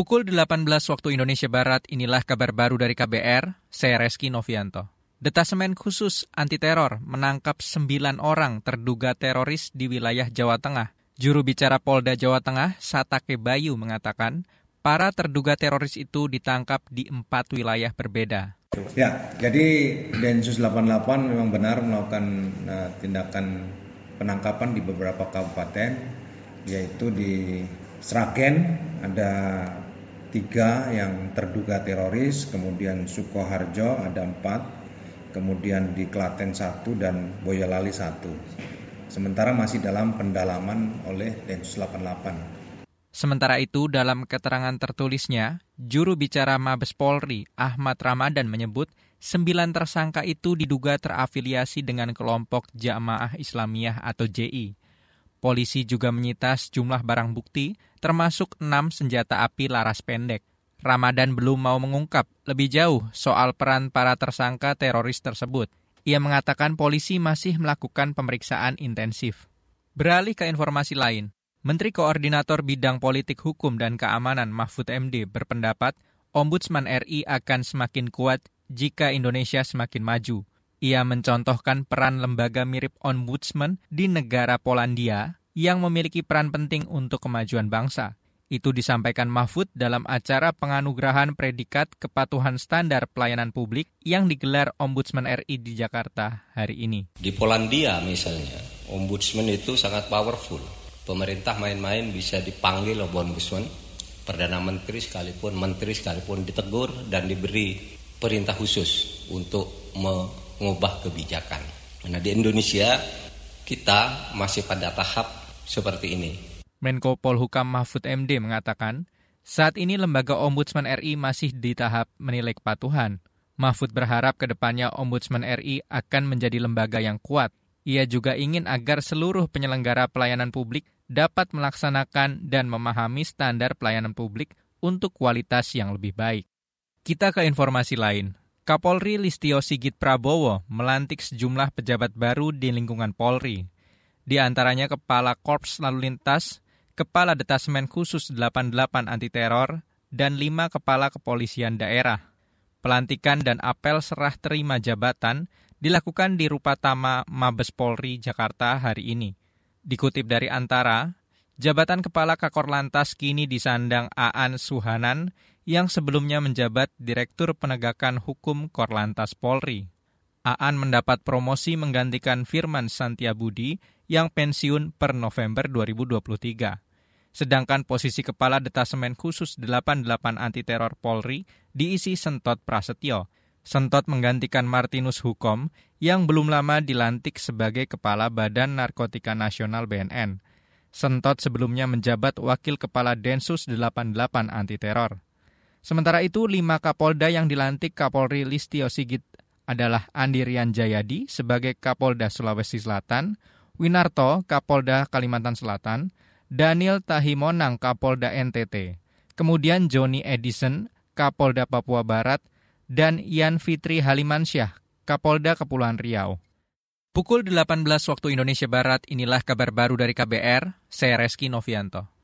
Pukul 18 waktu Indonesia Barat, inilah kabar baru dari KBR, saya Reski Novianto. Detasemen khusus anti teror menangkap 9 orang terduga teroris di wilayah Jawa Tengah. Juru bicara Polda Jawa Tengah, Satake Bayu, mengatakan para terduga teroris itu ditangkap di empat wilayah berbeda. Ya, jadi Densus 88 memang benar melakukan uh, tindakan penangkapan di beberapa kabupaten, yaitu di Sragen ada tiga yang terduga teroris, kemudian Sukoharjo ada empat, kemudian di Klaten satu dan Boyolali satu. Sementara masih dalam pendalaman oleh Densus 88. Sementara itu, dalam keterangan tertulisnya, juru bicara Mabes Polri, Ahmad Ramadan menyebut sembilan tersangka itu diduga terafiliasi dengan kelompok Jamaah Islamiyah atau JI. Polisi juga menyita sejumlah barang bukti, termasuk enam senjata api laras pendek. Ramadan belum mau mengungkap lebih jauh soal peran para tersangka teroris tersebut. Ia mengatakan polisi masih melakukan pemeriksaan intensif. Beralih ke informasi lain, Menteri Koordinator Bidang Politik Hukum dan Keamanan Mahfud MD berpendapat Ombudsman RI akan semakin kuat jika Indonesia semakin maju. Ia mencontohkan peran lembaga mirip Ombudsman di negara Polandia yang memiliki peran penting untuk kemajuan bangsa. Itu disampaikan Mahfud dalam acara penganugerahan predikat kepatuhan standar pelayanan publik yang digelar Ombudsman RI di Jakarta hari ini. Di Polandia misalnya, Ombudsman itu sangat powerful. Pemerintah main-main bisa dipanggil Ombudsman, Perdana Menteri sekalipun, Menteri sekalipun ditegur dan diberi perintah khusus untuk mengubah kebijakan. Nah di Indonesia kita masih pada tahap seperti ini Menko Polhukam Mahfud MD mengatakan, saat ini lembaga Ombudsman RI masih di tahap menilai kepatuhan. Mahfud berharap ke depannya Ombudsman RI akan menjadi lembaga yang kuat. Ia juga ingin agar seluruh penyelenggara pelayanan publik dapat melaksanakan dan memahami standar pelayanan publik untuk kualitas yang lebih baik. Kita ke informasi lain. Kapolri Listio Sigit Prabowo melantik sejumlah pejabat baru di lingkungan Polri. Di antaranya Kepala Korps Lalu Lintas, Kepala Detasmen Khusus 88 Anti Teror, dan lima kepala kepolisian daerah. Pelantikan dan apel serah terima jabatan dilakukan di Rupatama Mabes Polri Jakarta hari ini. Dikutip dari Antara, jabatan Kepala Kakor Lantas kini disandang Aan Suhanan yang sebelumnya menjabat Direktur Penegakan Hukum Korlantas Polri. Aan mendapat promosi menggantikan Firman Santiabudi yang pensiun per November 2023 sedangkan posisi Kepala Detasemen Khusus 88 Anti Teror Polri diisi Sentot Prasetyo. Sentot menggantikan Martinus Hukom yang belum lama dilantik sebagai Kepala Badan Narkotika Nasional BNN. Sentot sebelumnya menjabat Wakil Kepala Densus 88 Anti Teror. Sementara itu, lima Kapolda yang dilantik Kapolri Listio Sigit adalah Andirian Jayadi sebagai Kapolda Sulawesi Selatan, Winarto Kapolda Kalimantan Selatan, Daniel Tahimonang Kapolda NTT, kemudian Joni Edison Kapolda Papua Barat, dan Ian Fitri Halimansyah Kapolda Kepulauan Riau. Pukul 18 waktu Indonesia Barat, inilah kabar baru dari KBR, saya Reski Novianto.